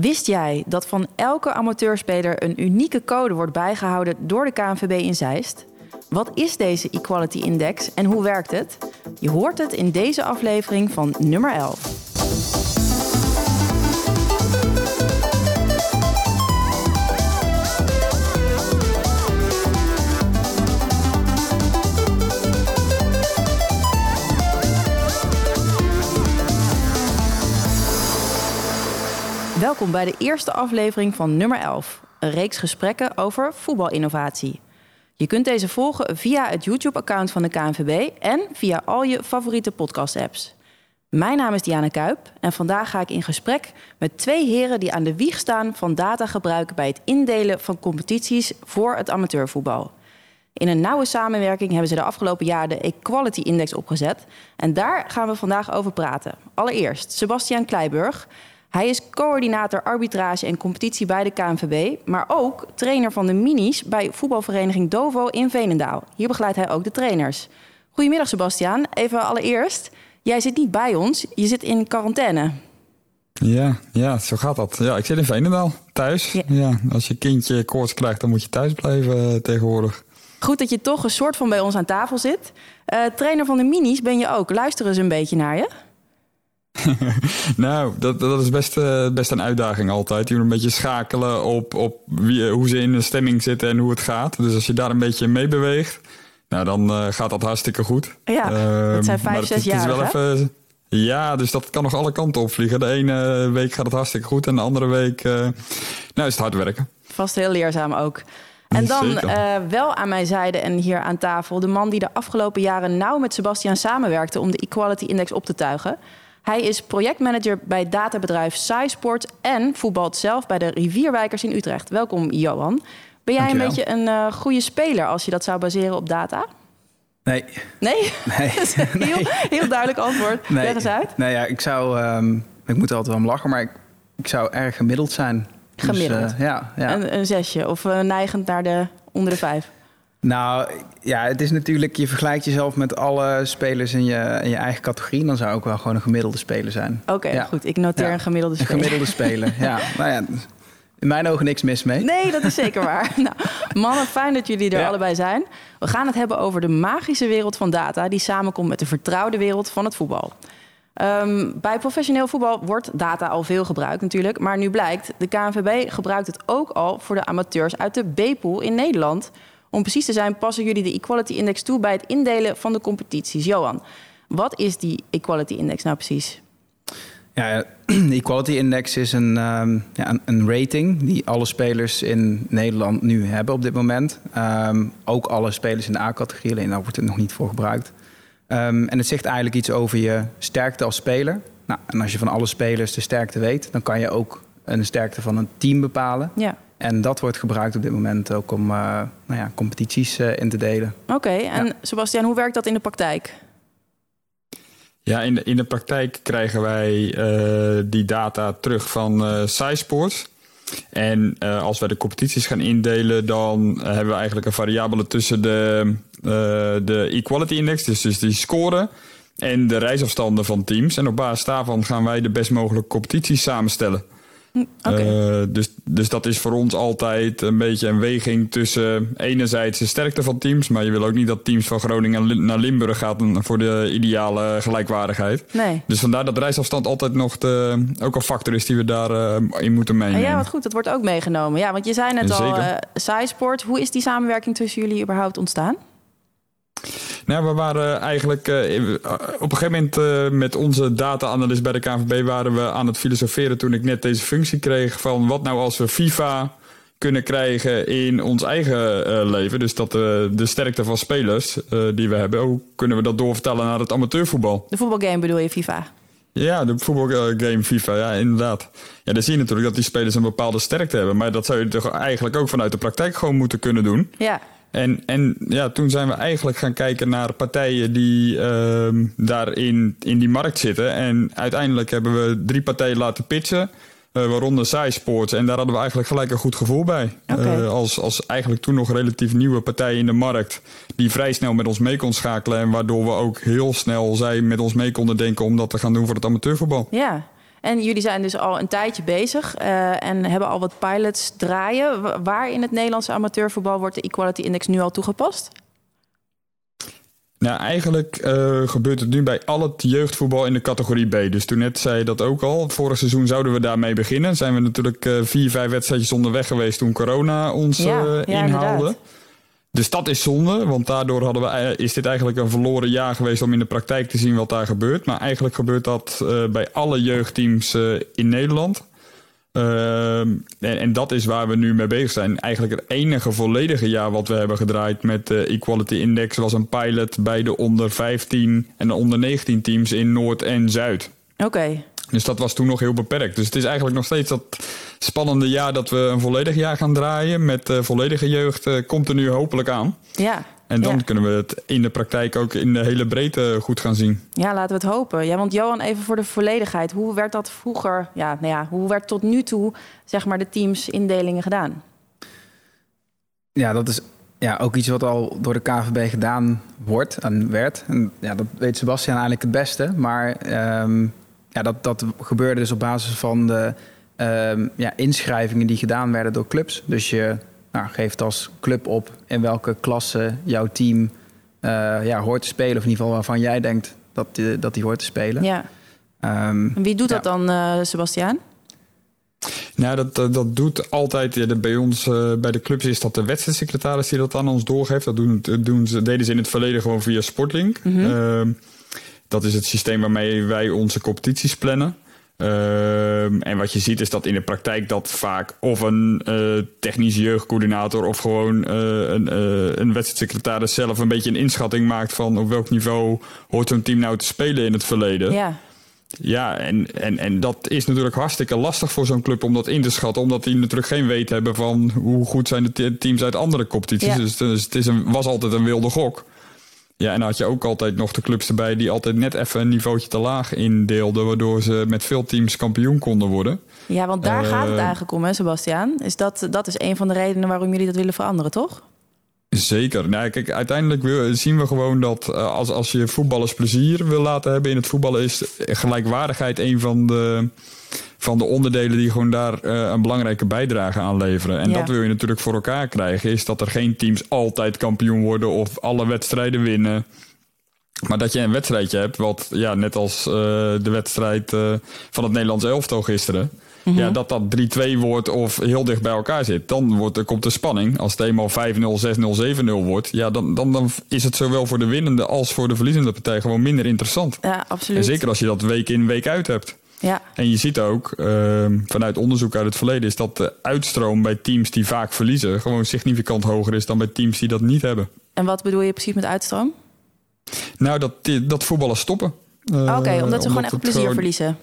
Wist jij dat van elke amateurspeler een unieke code wordt bijgehouden door de KNVB in Zeist? Wat is deze Equality Index en hoe werkt het? Je hoort het in deze aflevering van nummer 11. Welkom bij de eerste aflevering van nummer 11, een reeks gesprekken over voetbalinnovatie. Je kunt deze volgen via het YouTube-account van de KNVB en via al je favoriete podcast-apps. Mijn naam is Diana Kuip en vandaag ga ik in gesprek met twee heren die aan de wieg staan van datagebruik bij het indelen van competities voor het amateurvoetbal. In een nauwe samenwerking hebben ze de afgelopen jaren de Equality Index opgezet en daar gaan we vandaag over praten. Allereerst Sebastian Kleiburg. Hij is coördinator arbitrage en competitie bij de KNVB, maar ook trainer van de minis bij voetbalvereniging Dovo in Veenendaal. Hier begeleidt hij ook de trainers. Goedemiddag Sebastian. Even allereerst, jij zit niet bij ons, je zit in quarantaine. Ja, ja, zo gaat dat. Ja, ik zit in Veenendaal, thuis. Ja. Ja. als je kindje koorts krijgt, dan moet je thuis blijven eh, tegenwoordig. Goed dat je toch een soort van bij ons aan tafel zit. Eh, trainer van de minis ben je ook. Luisteren ze een beetje naar je? Nou, dat, dat is best, eh, best een uitdaging altijd. Je moet een beetje schakelen op, op wie, hoe ze in de stemming zitten en hoe het gaat. Dus als je daar een beetje mee beweegt, nou, dan eh, gaat dat hartstikke goed. Ja, Ehm, dat zijn vijf, zes jaar. Ja, dus dat kan nog alle kanten opvliegen. De ene week gaat het hartstikke goed en de andere week eh, nou, is het hard werken. Vast heel leerzaam ook. En dan wel aan mijn zijde en hier aan tafel... de man die de afgelopen jaren nauw met Sebastian samenwerkte... om de Equality Index op te tuigen. Hij is projectmanager bij databedrijf SciSport... en voetbalt zelf bij de Rivierwijkers in Utrecht. Welkom, Johan. Ben jij een beetje een eh, goede speler als je dat zou baseren op data? Nee, Nee? nee. Is een heel, heel duidelijk antwoord. nee. Leg eens uit. Nee, ja, ik zou... ehm, ik moet er altijd wel om lachen, maar ik, ik zou erg gemiddeld zijn. Dus, Gemiddeld? eh, ja, ja. Een, een zesje of eh, neigend naar de onder de vijf? Nou, ja, het is natuurlijk... Je vergelijkt jezelf met alle spelers in je, in je eigen categorie. Dan zou ik wel gewoon een gemiddelde speler zijn. Oké, Ja. goed. Ik noteer Ja. een gemiddelde Een speler. gemiddelde speler, ja. Nou ja, in mijn ogen niks mis mee. Nee, dat is zeker waar. Nou, mannen, fijn dat jullie er Ja. allebei zijn. We gaan het hebben over de magische wereld van data... die samenkomt met de vertrouwde wereld van het voetbal. Ehm, bij professioneel voetbal wordt data al veel gebruikt natuurlijk. Maar nu blijkt, de KNVB gebruikt het ook al... voor de amateurs uit de B-pool in Nederland. Om precies te zijn passen jullie de Equality Index toe... bij het indelen van de competities. Johan, wat is die Equality Index nou precies? Ja, de Equality Index is een, ehm, ja, een, rating die alle spelers in Nederland nu hebben op dit moment. Ehm, ook alle spelers in de A-categorie, alleen daar wordt het nog niet voor gebruikt. Ehm, en het zegt eigenlijk iets over je sterkte als speler. Nou, en als je van alle spelers de sterkte weet, dan kan je ook een sterkte van een team bepalen. Ja, En dat wordt gebruikt op dit moment ook om eh, nou ja, competities eh, in te delen. oké. En Sebastian, hoe werkt dat in de praktijk? Ja, in de, in de praktijk krijgen wij eh, die data terug van eh SciSports. En eh, als wij de competities gaan indelen, dan hebben we eigenlijk een variabele tussen de, eh, de Equality Index, dus, dus die score, en de reisafstanden van teams. En op basis daarvan gaan wij de best mogelijke competities samenstellen. Eh, dus, dus dat is voor ons altijd een beetje een weging tussen enerzijds de sterkte van teams, maar je wil ook niet dat teams van Groningen naar Limburg gaan voor de ideale gelijkwaardigheid. Nee. Dus vandaar dat reisafstand altijd nog de, ook een factor is die we daarin in moeten En meenemen. ja, wat goed, dat wordt ook meegenomen. Ja, want je zei net al, eh SciSport. Hoe is die samenwerking tussen jullie überhaupt ontstaan? Nou, we waren eigenlijk eh, op een gegeven moment eh, met onze data-analyst bij de KNVB waren we aan het filosoferen toen ik net deze functie kreeg van wat nou als we FIFA kunnen krijgen in ons eigen eh, leven. Dus dat de sterkte van spelers die we hebben, hoe kunnen we dat doorvertalen naar het amateurvoetbal? De voetbalgame bedoel je, FIFA? Ja, de voetbalgame FIFA, ja, inderdaad. Ja, dan zie je natuurlijk dat die spelers een bepaalde sterkte hebben. Maar dat zou je toch eigenlijk ook vanuit de praktijk gewoon moeten kunnen doen. Ja, En, en ja, toen zijn we eigenlijk gaan kijken naar partijen die ehm daarin in die markt zitten. En uiteindelijk hebben we drie partijen laten pitchen. eh, waaronder SciSports. En daar hadden we eigenlijk gelijk een goed gevoel bij. Eh, als, als eigenlijk toen nog relatief nieuwe partij in de markt. Die vrij snel met ons mee kon schakelen. En waardoor we ook heel snel zij met ons mee konden denken om dat te gaan doen voor het amateurvoetbal. ja. En jullie zijn dus al een tijdje bezig uh, en hebben al wat pilots draaien. Waar in het Nederlandse amateurvoetbal wordt de Equality Index nu al toegepast? Nou, eigenlijk uh, gebeurt het nu bij al het jeugdvoetbal in de categorie B. Dus toen net zei je dat ook al. Vorig seizoen zouden we daarmee beginnen. Zijn we natuurlijk uh, vier, vijf wedstrijdjes onderweg geweest toen corona ons ja, ja, inhaalde. Inderdaad. Dus dat is zonde, want daardoor hadden we, is dit eigenlijk een verloren jaar geweest om in de praktijk te zien wat daar gebeurt. Maar eigenlijk gebeurt dat bij alle jeugdteams in Nederland. Ehm, en, en, dat is waar we nu mee bezig zijn. Eigenlijk het enige volledige jaar wat we hebben gedraaid met de Equality Index was een pilot bij de onder 15 en de onder 19 teams in Noord en Zuid. Oké. Dus dat was toen nog heel beperkt. Dus het is eigenlijk nog steeds dat spannende jaar dat we een volledig jaar gaan draaien met uh, volledige jeugd. Uh, komt er nu hopelijk aan. Ja. En dan kunnen we het in de praktijk ook in de hele breedte goed gaan zien. Ja, laten we het hopen. Ja, want Johan, even voor de volledigheid. Hoe werd dat vroeger, ja, nou ja, hoe werd tot nu toe, zeg maar, de teamsindelingen gedaan? Ja, dat is ja, ook iets wat al door de KVB gedaan wordt en werd. En ja, dat weet Sebastian eigenlijk het beste. Maar ehm, ja, dat, dat gebeurde dus op basis van de um, ja, inschrijvingen die gedaan werden door clubs. Dus je nou, geeft als club op in welke klasse jouw team uh, ja, hoort te spelen. Of in ieder geval waarvan jij denkt dat die, dat die hoort te spelen. Ja. Um, en wie doet ja. dat dan, uh, Sebastiaan? Nou, dat, dat, doet altijd. Ja, bij ons, uh, bij de clubs is dat de wedstrijdsecretaris die dat aan ons doorgeeft. Dat doen, doen ze, deden ze in het verleden gewoon via Sportlink. Mm -hmm. Dat is het systeem waarmee wij onze competities plannen. Uh, en wat je ziet is dat in de praktijk dat vaak of een uh, technische jeugdcoördinator of gewoon uh, een, uh, een wedstrijdsecretaris zelf een beetje een inschatting maakt van op welk niveau hoort zo'n team nou te spelen in het verleden. Ja. Ja, en, en, en dat is natuurlijk hartstikke lastig voor zo'n club om dat in te schatten. Omdat die natuurlijk geen weet hebben van hoe goed zijn de teams uit andere competities. Ja. Dus, dus, het is een, was altijd een wilde gok. Ja, en dan had je ook altijd nog de clubs erbij die altijd net even een niveautje te laag indeelden. Waardoor ze met veel teams kampioen konden worden. Ja, want daar uh, gaat het eigenlijk om, hè, Sebastiaan? Is dat, dat is een van de redenen waarom jullie dat willen veranderen, toch? Zeker. Nou, kijk, uiteindelijk zien we gewoon dat als, als je voetballers plezier wil laten hebben in het voetballen, is gelijkwaardigheid een van de, van de onderdelen die gewoon daar uh, een belangrijke bijdrage aan leveren. En ja. dat wil je natuurlijk voor elkaar krijgen, is dat er geen teams altijd kampioen worden of alle wedstrijden winnen. Maar dat je een wedstrijdje hebt, wat ja, net als uh, de wedstrijd uh, van het Nederlands elftal gisteren. Mm -hmm. Ja, dat dat 3-2 wordt of heel dicht bij elkaar zit. Dan wordt, er komt de spanning. Als het eenmaal 5-0, 6-0, 7-0 wordt, ja, dan, dan, dan is het zowel voor de winnende als voor de verliezende partij gewoon minder interessant. Ja, absoluut. En zeker als je dat week in, week uit hebt. Ja. En je ziet ook uh, vanuit onderzoek uit het verleden is dat de uitstroom bij teams die vaak verliezen gewoon significant hoger is dan bij teams die dat niet hebben. En wat bedoel je precies met uitstroom? Nou, dat, dat voetballen stoppen. Uh, Oké, okay, omdat ze gewoon echt plezier gewoon, verliezen.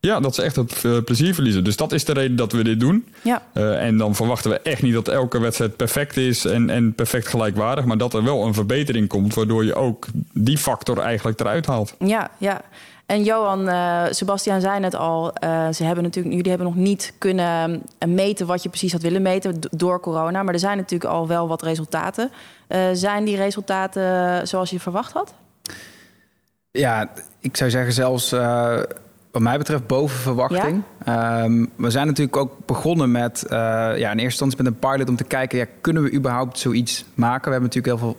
Ja, dat ze echt het uh, plezier verliezen. Dus dat is de reden dat we dit doen. Ja. Uh, en dan verwachten we echt niet dat elke wedstrijd perfect is en, en perfect gelijkwaardig. Maar dat er wel een verbetering komt, waardoor je ook die factor eigenlijk eruit haalt. Ja, ja. En Johan, uh, Sebastian zei het al, uh, ze hebben natuurlijk, jullie hebben nog niet kunnen meten wat je precies had willen meten door corona. Maar er zijn natuurlijk al wel wat resultaten. Uh, zijn die resultaten zoals je verwacht had? Ja, ik zou zeggen zelfs wat mij betreft boven verwachting. Ja? Um, we zijn natuurlijk ook begonnen met ja, in eerste instantie met een pilot om te kijken, ja, kunnen we überhaupt zoiets maken? We hebben natuurlijk heel veel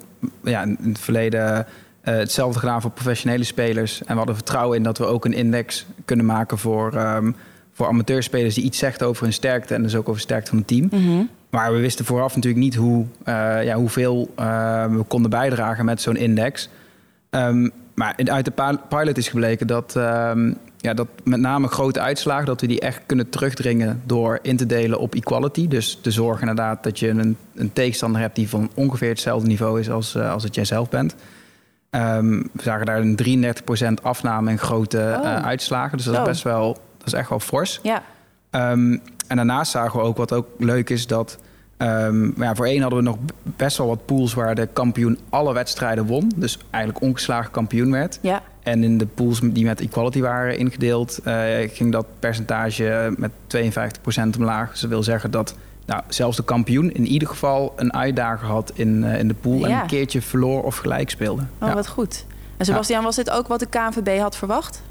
ja, in het verleden uh, hetzelfde gedaan voor professionele spelers. En we hadden vertrouwen in dat we ook een index kunnen maken voor, um, voor amateurspelers die iets zegt over hun sterkte en dus ook over sterkte van het team. Mm -hmm. Maar we wisten vooraf natuurlijk niet hoe, uh, ja, hoeveel uh, we konden bijdragen met zo'n index. Um, maar uit de pilot is gebleken dat, um, ja, dat met name grote uitslagen, dat we die echt kunnen terugdringen door in te delen op equality. Dus te zorgen inderdaad dat je een, een tegenstander hebt die van ongeveer hetzelfde niveau is als, als het jij zelf bent. Um, we zagen daar een 33% afname in grote oh. uh, uitslagen. Dus dat is best wel, dat is echt wel fors. Ja. Um, en daarnaast zagen we ook, wat ook leuk is, dat um, ja, voor één hadden we nog best wel wat pools waar de kampioen alle wedstrijden won. Dus eigenlijk ongeslagen kampioen werd. Ja. En in de pools die met equality waren ingedeeld, uh, ging dat percentage met 52% omlaag. Dus dat wil zeggen dat nou, zelfs de kampioen in ieder geval een uitdager had in, uh, in de pool. Ja. En een keertje verloor of gelijk speelde. Oh, ja. wat goed. En Sebastian, was dit ook wat de KNVB had verwacht?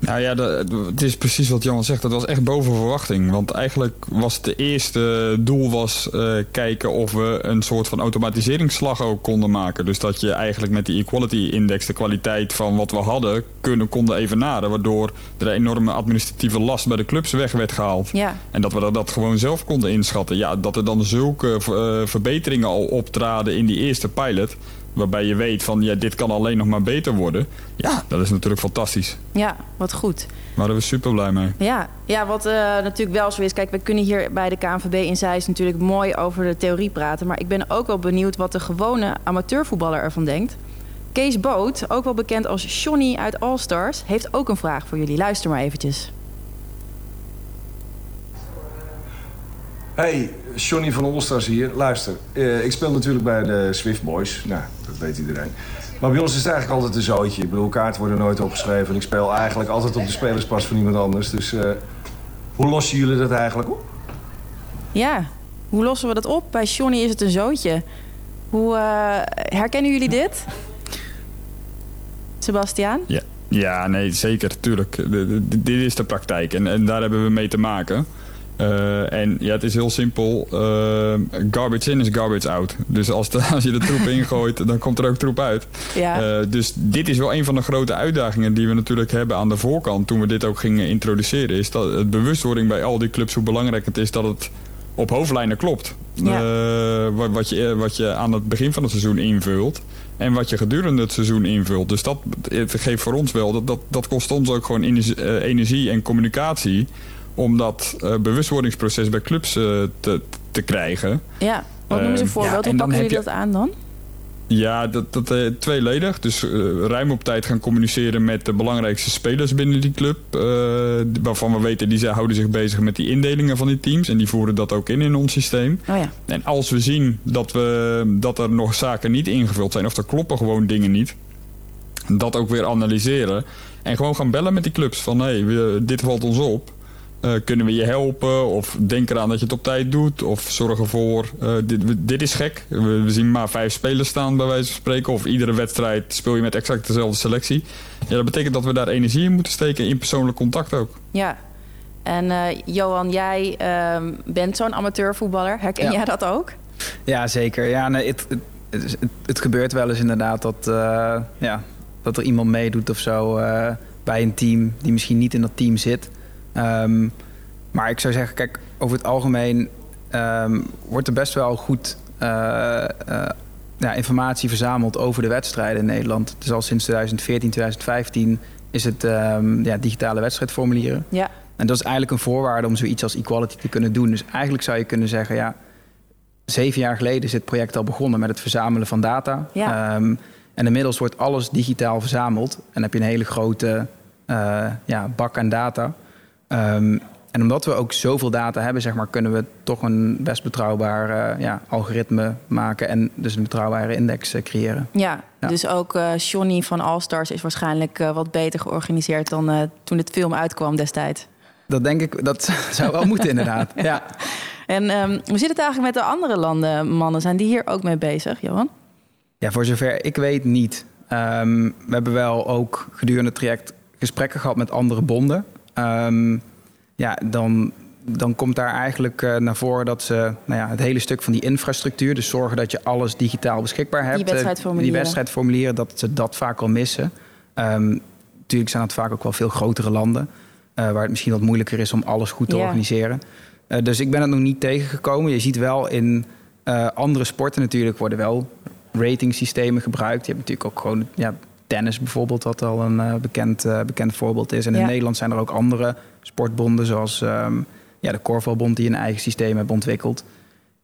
Nou ja, het is precies wat Jan zegt. Dat was echt boven verwachting. Want eigenlijk was het de eerste doel was uh, kijken of we een soort van automatiseringsslag ook konden maken. Dus dat je eigenlijk met die equality index de kwaliteit van wat we hadden kunnen, konden evenaren. Waardoor er een enorme administratieve last bij de clubs weg werd gehaald. Ja. En dat we dat, dat gewoon zelf konden inschatten. Ja, dat er dan zulke uh, verbeteringen al optraden in die eerste pilot waarbij je weet van ja, dit kan alleen nog maar beter worden. Ja, dat is natuurlijk fantastisch. Ja, wat goed. Daar waren we super blij mee. Ja, ja wat uh, natuurlijk wel zo is. Kijk, we kunnen hier bij de KNVB in Zeist natuurlijk mooi over de theorie praten. Maar ik ben ook wel benieuwd wat de gewone amateurvoetballer ervan denkt. Kees Boot, ook wel bekend als Johnny uit All Stars, heeft ook een vraag voor jullie. Luister maar eventjes. Hey, Johnny van Allstars hier. Luister, uh, ik speel natuurlijk bij de Swift Boys. Nou, dat weet iedereen. Maar bij ons is het eigenlijk altijd een zootje. Ik bedoel, kaarten worden nooit opgeschreven. En ik speel eigenlijk altijd op de spelerspas van iemand anders. Dus uh, hoe lossen jullie dat eigenlijk op? Ja, hoe lossen we dat op? Bij Johnny is het een zootje. Hoe uh, herkennen jullie dit? Sebastiaan? Ja, ja nee, zeker, tuurlijk. dit is de praktijk en, en daar hebben we mee te maken. Uh, en ja, het is heel simpel. Uh, garbage in is garbage out. Dus als, de, als je de troep ingooit, dan komt er ook troep uit. Ja. Uh, dus dit is wel een van de grote uitdagingen die we natuurlijk hebben aan de voorkant toen we dit ook gingen introduceren. Is dat het bewustwording bij al die clubs hoe belangrijk het is dat het op hoofdlijnen klopt. Ja. wat, wat, je, wat je aan het begin van het seizoen invult. En wat je gedurende het seizoen invult. Dus dat het geeft voor ons wel. Dat, dat, dat kost ons ook gewoon energie, energie en communicatie om dat uh, bewustwordingsproces bij clubs uh, te, te krijgen. Ja, wat noemen ze een voorbeeld? Ja, Hoe pakken jullie je... dat aan dan? Ja, dat, dat uh, tweeledig. Dus ruim op tijd gaan communiceren met de belangrijkste spelers binnen die club. waarvan we weten, die zij houden zich bezig met die indelingen van die teams. En die voeren dat ook in in ons systeem. Oh ja. En als we zien dat, we, dat er nog zaken niet ingevuld zijn, of er kloppen gewoon dingen niet. Dat ook weer analyseren. En gewoon gaan bellen met die clubs. Van hé, hey, dit valt ons op. Uh, kunnen we je helpen? Of denk eraan dat je het op tijd doet. Of zorg ervoor, uh, dit, dit is gek. We, we, zien maar vijf spelers staan bij wijze van spreken. Of iedere wedstrijd speel je met exact dezelfde selectie. Ja, dat betekent dat we daar energie in moeten steken. In persoonlijk contact ook. Ja. En uh, Johan, jij ehm, bent zo'n amateurvoetballer. Herken ja. jij dat ook? Ja, zeker. Ja, nee, het, het, het, het gebeurt wel eens inderdaad dat, ja, dat er iemand meedoet of zo bij een team die misschien niet in dat team zit. Um, maar ik zou zeggen, kijk, over het algemeen um, wordt er best wel goed uh, uh, ja, informatie verzameld over de wedstrijden in Nederland. Dus al sinds 2014, 2015 is het um, ja, digitale wedstrijdformulieren. Ja. En dat is eigenlijk een voorwaarde om zoiets als equality te kunnen doen. Dus eigenlijk zou je kunnen zeggen, ja, zeven jaar geleden is dit project al begonnen met het verzamelen van data. Ja. en inmiddels wordt alles digitaal verzameld. En heb je een hele grote uh, ja, bak aan data. Um, en omdat we ook zoveel data hebben, zeg maar, kunnen we toch een best betrouwbaar uh, ja, algoritme maken en dus een betrouwbare index uh, creëren. Ja, ja, dus ook uh, Johnny van Allstars is waarschijnlijk wat beter georganiseerd dan toen het film uitkwam destijds. Dat denk ik, dat zou wel moeten inderdaad. Ja. En um, hoe zit het eigenlijk met de andere landen, mannen? Zijn die hier ook mee bezig, Johan? Ja, voor zover ik weet niet. Um, we hebben wel ook gedurende het traject gesprekken gehad met andere bonden. Um, ja, dan, dan komt daar eigenlijk uh, naar voren dat ze nou ja, het hele stuk van die infrastructuur, dus zorgen dat je alles digitaal beschikbaar hebt. Die wedstrijdformulieren. Die wedstrijdformulieren, dat ze dat vaak al missen. Um, natuurlijk zijn dat vaak ook wel veel grotere landen, uh, waar het misschien wat moeilijker is om alles goed te organiseren. Uh, dus ik ben het nog niet tegengekomen. Je ziet wel in andere sporten natuurlijk worden wel ratingsystemen gebruikt. Je hebt natuurlijk ook gewoon ja, tennis bijvoorbeeld, wat al een uh, bekend, uh, bekend voorbeeld is. En in Ja. Nederland zijn er ook andere sportbonden, zoals um, ja, de Korfbalbond, die een eigen systeem hebben ontwikkeld.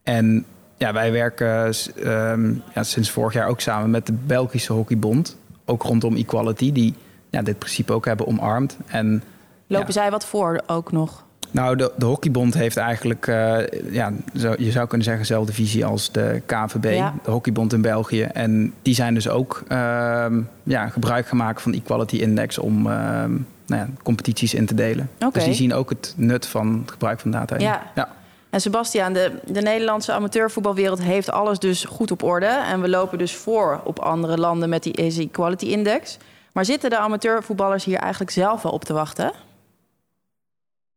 En ja, wij werken um, ja, sinds vorig jaar ook samen met de Belgische Hockeybond, ook rondom equality, die ja, dit principe ook hebben omarmd. En Lopen Ja. zij wat voor ook nog? Nou, de, de Hockeybond heeft eigenlijk, uh, ja, zo, je zou kunnen zeggen, dezelfde visie als de KVB, Ja. de Hockeybond in België. En die zijn dus ook uh, ja, gebruik gemaakt van Equality Index om uh, nou ja, competities in te delen. Dus die zien ook het nut van het gebruik van data. Ja. ja. En Sebastiaan, de, de Nederlandse amateurvoetbalwereld heeft alles dus goed op orde. En we lopen dus voor op andere landen met die Easy Equality Index. Maar zitten de amateurvoetballers hier eigenlijk zelf wel op te wachten?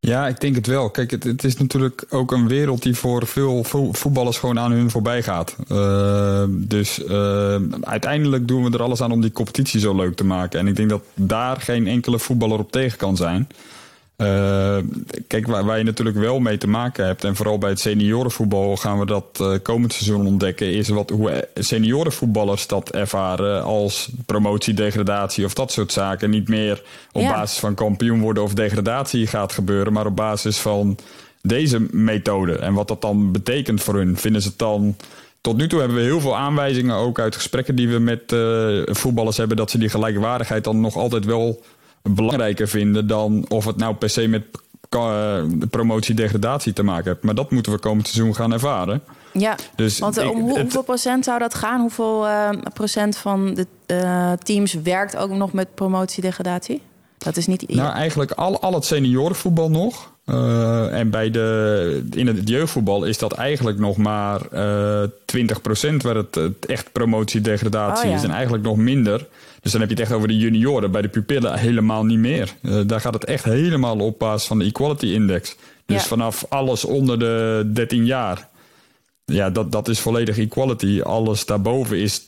Ja, ik denk het wel. Kijk, het, het, is natuurlijk ook een wereld die voor veel voetballers gewoon aan hun voorbij gaat. Uh, dus uh, uiteindelijk doen we er alles aan om die competitie zo leuk te maken. En ik denk dat daar geen enkele voetballer op tegen kan zijn. Uh, kijk, waar, waar, je natuurlijk wel mee te maken hebt, en vooral bij het seniorenvoetbal gaan we dat uh, komend seizoen ontdekken, is wat, hoe seniorenvoetballers dat ervaren als promotie, degradatie of dat soort zaken. Niet meer op ja. basis van kampioen worden of degradatie gaat gebeuren, maar op basis van deze methode. En wat dat dan betekent voor hun. Vinden ze het dan. Tot nu toe hebben we heel veel aanwijzingen, ook uit gesprekken die we met uh, voetballers hebben, dat ze die gelijkwaardigheid dan nog altijd wel belangrijker vinden dan of het nou per se met promotie-degradatie te maken heeft. Maar dat moeten we komend seizoen gaan ervaren. Ja, dus want ik, om hoe, het, hoeveel procent zou dat gaan? Hoeveel uh, procent van de uh, teams werkt ook nog met promotie-degradatie? Dat is niet... Nou, eigenlijk al, al het seniorenvoetbal nog. Uh, en bij de, in het jeugdvoetbal is dat eigenlijk nog maar uh, 20% waar het, het echt promotie-degradatie oh, ja. is. En eigenlijk nog minder. Dus dan heb je het echt over de junioren. Bij de pupillen helemaal niet meer. Uh, daar gaat het echt helemaal op basis van de Equality Index. Dus ja. vanaf alles onder de 13 jaar. Ja, dat, dat is volledig equality. Alles daarboven is 80%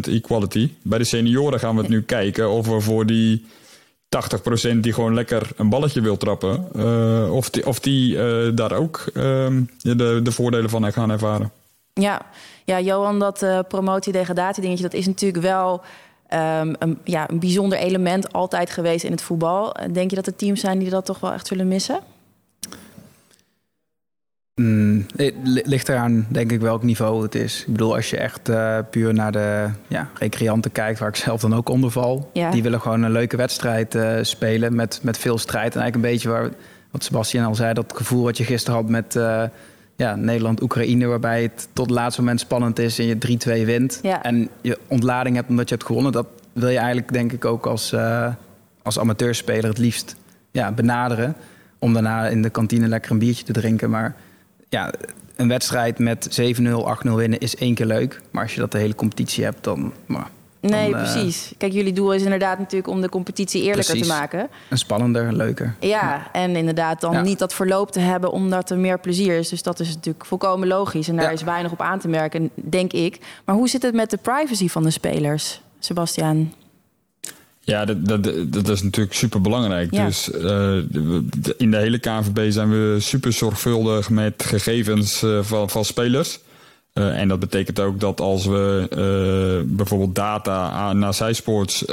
equality. Bij de senioren gaan we het nu kijken of we voor die 80% die gewoon lekker een balletje wil trappen, uh, of die, of die uh, daar ook uh, de, de voordelen van gaan ervaren. Ja, ja Johan, dat uh, promotie-degradatie dingetje, dat is natuurlijk wel um, een, ja, een bijzonder element altijd geweest in het voetbal. Denk je dat er teams zijn die dat toch wel echt zullen missen? Mm, het ligt eraan, denk ik, welk niveau het is. Ik bedoel, als je echt uh, puur naar de ja, recreanten kijkt, waar ik zelf dan ook onder val. Ja. Die willen gewoon een leuke wedstrijd uh, spelen met, met veel strijd. En eigenlijk een beetje waar, wat Sebastian al zei, dat gevoel wat je gisteren had met uh, ja, Nederland-Oekraïne, waarbij het tot het laatste moment spannend is en je 3-2 wint. Ja. En je ontlading hebt omdat je hebt gewonnen. Dat wil je eigenlijk, denk ik, ook als, als amateurspeler het liefst ja, benaderen. Om daarna in de kantine lekker een biertje te drinken. Maar ja, een wedstrijd met 7-0, 8-0 winnen is één keer leuk. Maar als je dat de hele competitie hebt, dan... Maar, nee, dan, precies. Kijk, jullie doel is inderdaad natuurlijk om de competitie eerlijker precies. te maken. En spannender, leuker. Ja, ja. en inderdaad dan ja. niet dat verloop te hebben omdat er meer plezier is. Dus dat is natuurlijk volkomen logisch. En daar is weinig op aan te merken, denk ik. Maar hoe zit het met de privacy van de spelers, Sebastian? Ja, dat, dat, dat is natuurlijk super belangrijk. Ja. Dus uh, in de hele KNVB zijn we super zorgvuldig met gegevens uh, van, van spelers. Uh, en dat betekent ook dat als we bijvoorbeeld data naar zijsports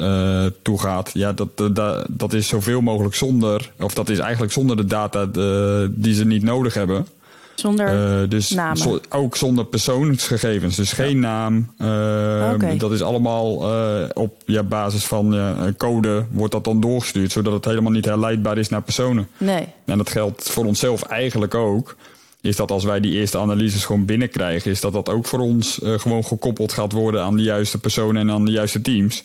toe gaat, ja, dat, dat, dat is zoveel mogelijk zonder, of dat is eigenlijk zonder de data de, die ze niet nodig hebben. Zonder uh, dus namen? Zo, ook zonder persoonsgegevens. Dus geen naam. Uh, okay. Dat is allemaal uh, op ja, basis van een code wordt dat dan doorgestuurd. Zodat het helemaal niet herleidbaar is naar personen. Nee. En dat geldt voor onszelf eigenlijk ook. Is dat als wij die eerste analyses gewoon binnenkrijgen... is dat dat ook voor ons gewoon gekoppeld gaat worden aan de juiste personen en aan de juiste teams.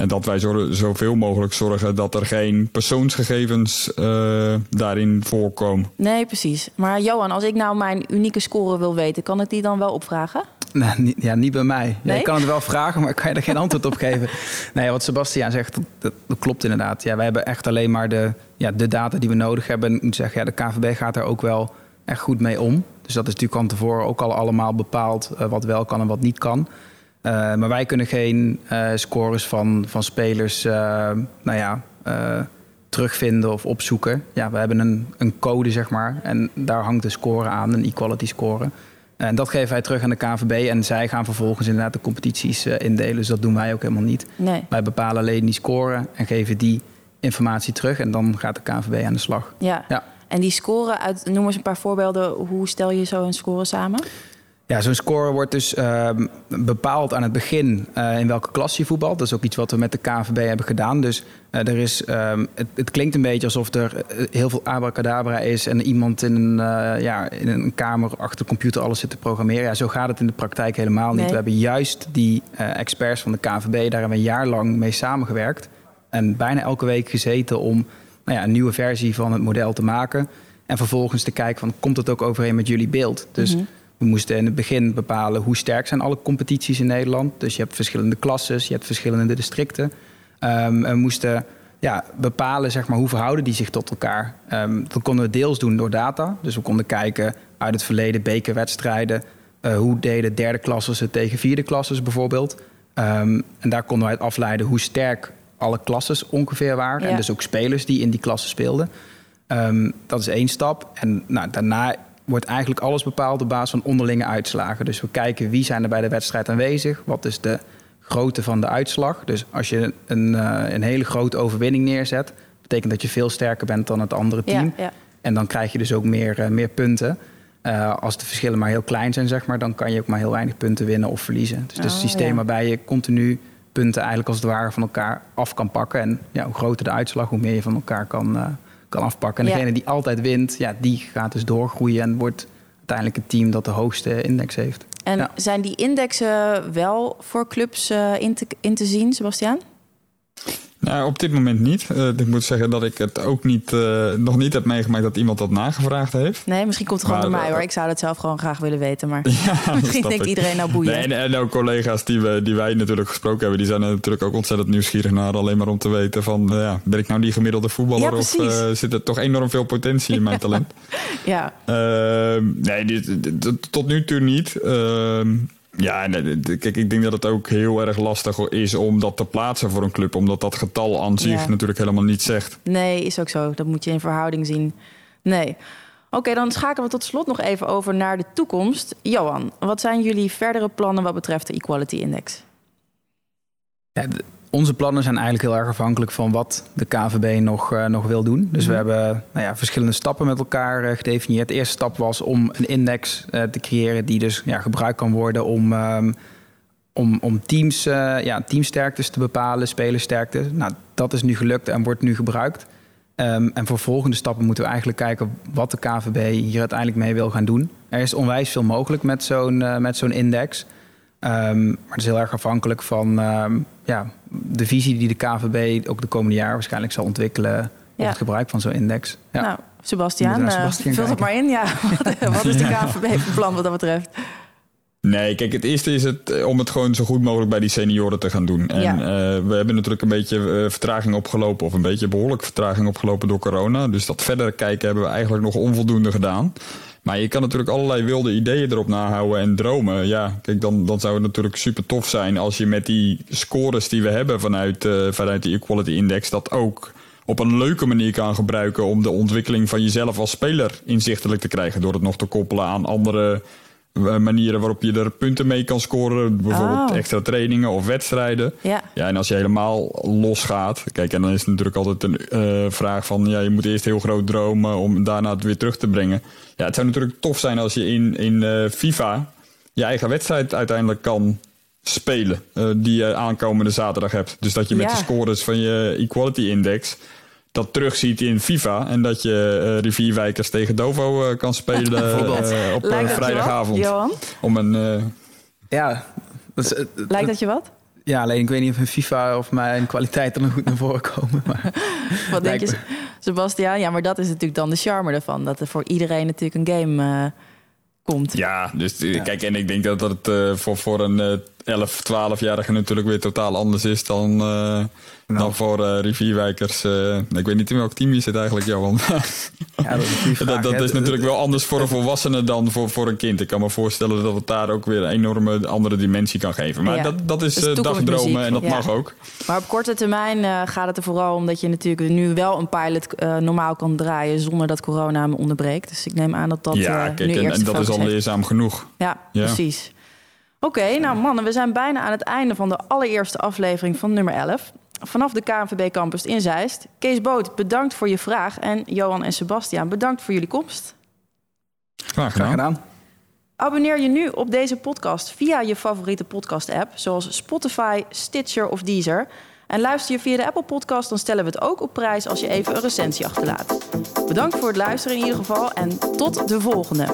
En dat wij zo, zoveel mogelijk zorgen dat er geen persoonsgegevens uh, daarin voorkomen. Nee, precies. Maar Johan, als ik nou mijn unieke score wil weten, kan ik die dan wel opvragen? Nee, niet, ja, niet bij mij. Nee? Ja, je kan het wel vragen, maar ik kan je er geen antwoord op geven. Nee, wat Sebastiaan zegt, dat, dat, klopt inderdaad. Ja, wij hebben echt alleen maar de, ja, de data die we nodig hebben. Ik moet zeggen, ja, de KVB gaat er ook wel echt goed mee om. Dus dat is natuurlijk van tevoren ook al allemaal bepaald uh, wat wel kan en wat niet kan. Uh, maar wij kunnen geen uh, scores van, van spelers uh, nou ja, terugvinden of opzoeken. Ja, we hebben een, een code, zeg maar. En daar hangt de score aan, een equality score. En dat geven wij terug aan de KVB. En zij gaan vervolgens inderdaad de competities indelen. Dus dat doen wij ook helemaal niet. Nee. Wij bepalen alleen die score en geven die informatie terug. En dan gaat de KVB aan de slag. Ja. ja. En die score, uit, noem eens een paar voorbeelden. Hoe stel je zo een score samen? Ja, zo'n score wordt dus uh, bepaald aan het begin uh, in welke klas je voetbalt. Dat is ook iets wat we met de KNVB hebben gedaan. Dus uh, er is, um, het, het, klinkt een beetje alsof er heel veel abracadabra is... en iemand in een, ja, in een kamer achter de computer alles zit te programmeren. Ja, zo gaat het in de praktijk helemaal niet. Nee. We hebben juist die experts van de KNVB, daar hebben we een jaar lang mee samengewerkt. En bijna elke week gezeten om nou ja, een nieuwe versie van het model te maken. En vervolgens te kijken van, komt het ook overeen met jullie beeld? Dus... Mm -hmm. We moesten in het begin bepalen hoe sterk zijn alle competities in Nederland. Dus je hebt verschillende klasses, je hebt verschillende districten. Um, we moesten ja, bepalen zeg maar, hoe verhouden die zich tot elkaar. Um, dat konden we deels doen door data. Dus we konden kijken uit het verleden bekerwedstrijden. Uh, hoe deden derde klassen het tegen vierde klassen bijvoorbeeld. Um, en daar konden we uit afleiden hoe sterk alle klasses ongeveer waren. En dus ook spelers die in die klassen speelden. Um, dat is één stap. En nou, daarna wordt eigenlijk alles bepaald op basis van onderlinge uitslagen. Dus we kijken wie zijn er bij de wedstrijd aanwezig. Wat is de grootte van de uitslag. Dus als je een, uh, een hele grote overwinning neerzet... betekent dat je veel sterker bent dan het andere team. Ja, ja. En dan krijg je dus ook meer, uh, meer punten. Uh, als de verschillen maar heel klein zijn, zeg maar, dan kan je ook maar heel weinig punten winnen of verliezen. Dus het is een oh, systeem ja. waarbij je continu punten eigenlijk als het ware van elkaar af kan pakken. En ja, hoe groter de uitslag, hoe meer je van elkaar kan, kan afpakken. En degene die altijd wint, ja, die gaat dus doorgroeien en wordt uiteindelijk het team dat de hoogste index heeft. En ja. zijn die indexen wel voor clubs uh, in, te, in te zien, Sebastiaan? Nou, op dit moment niet. Uh, ik moet zeggen dat ik het ook niet, uh, nog niet heb meegemaakt dat iemand dat nagevraagd heeft. Nee, misschien komt het gewoon maar, door mij uh, hoor. Ik zou dat zelf gewoon graag willen weten. Maar ja, misschien denkt iedereen nou boeien. Nee, en, en, ook collega's die, we, die wij natuurlijk gesproken hebben, die zijn natuurlijk ook ontzettend nieuwsgierig naar. Alleen maar om te weten van, ja, ben ik nou die gemiddelde voetballer? Ja, of zit er toch enorm veel potentie in mijn talent? ja. Ehm, nee, dit, dit, tot nu toe niet. Ehm, ja, kijk, ik denk dat het ook heel erg lastig is om dat te plaatsen voor een club. Omdat dat getal aan zich ja. natuurlijk helemaal niet zegt. Nee, is ook zo. Dat moet je in verhouding zien. Nee. Oké, okay, dan schakelen we tot slot nog even over naar de toekomst. Johan, wat zijn jullie verdere plannen wat betreft de Equality Index? Ja, onze plannen zijn eigenlijk heel erg afhankelijk van wat de KVB nog, uh, nog wil doen. Dus mm -hmm. we hebben nou ja, verschillende stappen met elkaar uh, gedefinieerd. De eerste stap was om een index uh, te creëren die dus ja, gebruikt kan worden om, um, om, om teams, ja, teamsterktes te bepalen, spelersterkte. Nou, dat is nu gelukt en wordt nu gebruikt. Um, en voor volgende stappen moeten we eigenlijk kijken wat de KVB hier uiteindelijk mee wil gaan doen. Er is onwijs veel mogelijk met zo'n met zo'n index. Um, maar het is heel erg afhankelijk van um, ja, de visie die de KVB ook de komende jaren waarschijnlijk zal ontwikkelen op ja. het gebruik van zo'n index. Ja. Nou, Sebastiaan, uh, vul het maar in. Ja. wat is de KVB plan wat dat betreft? Nee, kijk, het eerste is het eh, om het gewoon zo goed mogelijk bij die senioren te gaan doen. En ja. uh, we hebben natuurlijk een beetje uh, vertraging opgelopen, of een beetje behoorlijk vertraging opgelopen door corona. Dus dat verder kijken hebben we eigenlijk nog onvoldoende gedaan. Maar je kan natuurlijk allerlei wilde ideeën erop nahouden en dromen. Ja, kijk, dan, dan zou het natuurlijk super tof zijn als je met die scores die we hebben vanuit, uh, vanuit die Equality Index dat ook op een leuke manier kan gebruiken om de ontwikkeling van jezelf als speler inzichtelijk te krijgen. Door het nog te koppelen aan andere eh, manieren waarop je er punten mee kan scoren. Bijvoorbeeld oh. extra trainingen of wedstrijden. Ja. ja, en als je helemaal los gaat. Kijk, en dan is het natuurlijk altijd een uh, vraag van... ja, je moet eerst heel groot dromen om daarna het weer terug te brengen. Ja, het zou natuurlijk tof zijn als je in, in uh, FIFA... je eigen wedstrijd uiteindelijk kan spelen. Uh, die je aankomende zaterdag hebt. Dus dat je met ja. de scores van je Equality Index dat terugziet in FIFA. En dat je uh, rivierwijkers tegen Dovo uh, kan spelen uh, op vrijdagavond. Johan? Om een. ja. Dat is, Lijkt dat je wat? Ja, alleen ik weet niet of in FIFA of mijn kwaliteiten nog goed naar voren komen. Maar wat denk je, Sebastiaan? Ja, maar dat is natuurlijk dan de charme ervan. Dat er voor iedereen natuurlijk een game komt. Ja, dus ja. kijk, en ik denk dat dat voor, voor een 11, 12-jarige natuurlijk weer totaal anders is dan, uh, nou. dan voor uh, rivierwijkers. Uh, ik weet niet in welk team je zit eigenlijk, Johan. Ja, dat is, vraag, dat, dat is natuurlijk wel anders voor een volwassene dan voor, voor een kind. Ik kan me voorstellen dat het daar ook weer een enorme andere dimensie kan geven. Maar ja. dat, dat is dus dagdromen en dat ja. mag ook. Maar op korte termijn gaat het er vooral om dat je natuurlijk nu wel een pilot normaal kan draaien zonder dat corona hem onderbreekt. Dus ik neem aan dat dat ja, kijk, nu en, eerst en dat is al leerzaam genoeg. Ja, precies. Oké, okay, nou mannen, we zijn bijna aan het einde van de allereerste aflevering van nummer 11. Vanaf de KNVB Campus in Zeist. Kees Boot, bedankt voor je vraag. En Johan en Sebastiaan, bedankt voor jullie komst. Graag gedaan. Graag gedaan. Abonneer je nu op deze podcast via je favoriete podcast-app... zoals Spotify, Stitcher of Deezer. En luister je via de Apple Podcast, dan stellen we het ook op prijs... als je even een recensie achterlaat. Bedankt voor het luisteren in ieder geval en tot de volgende.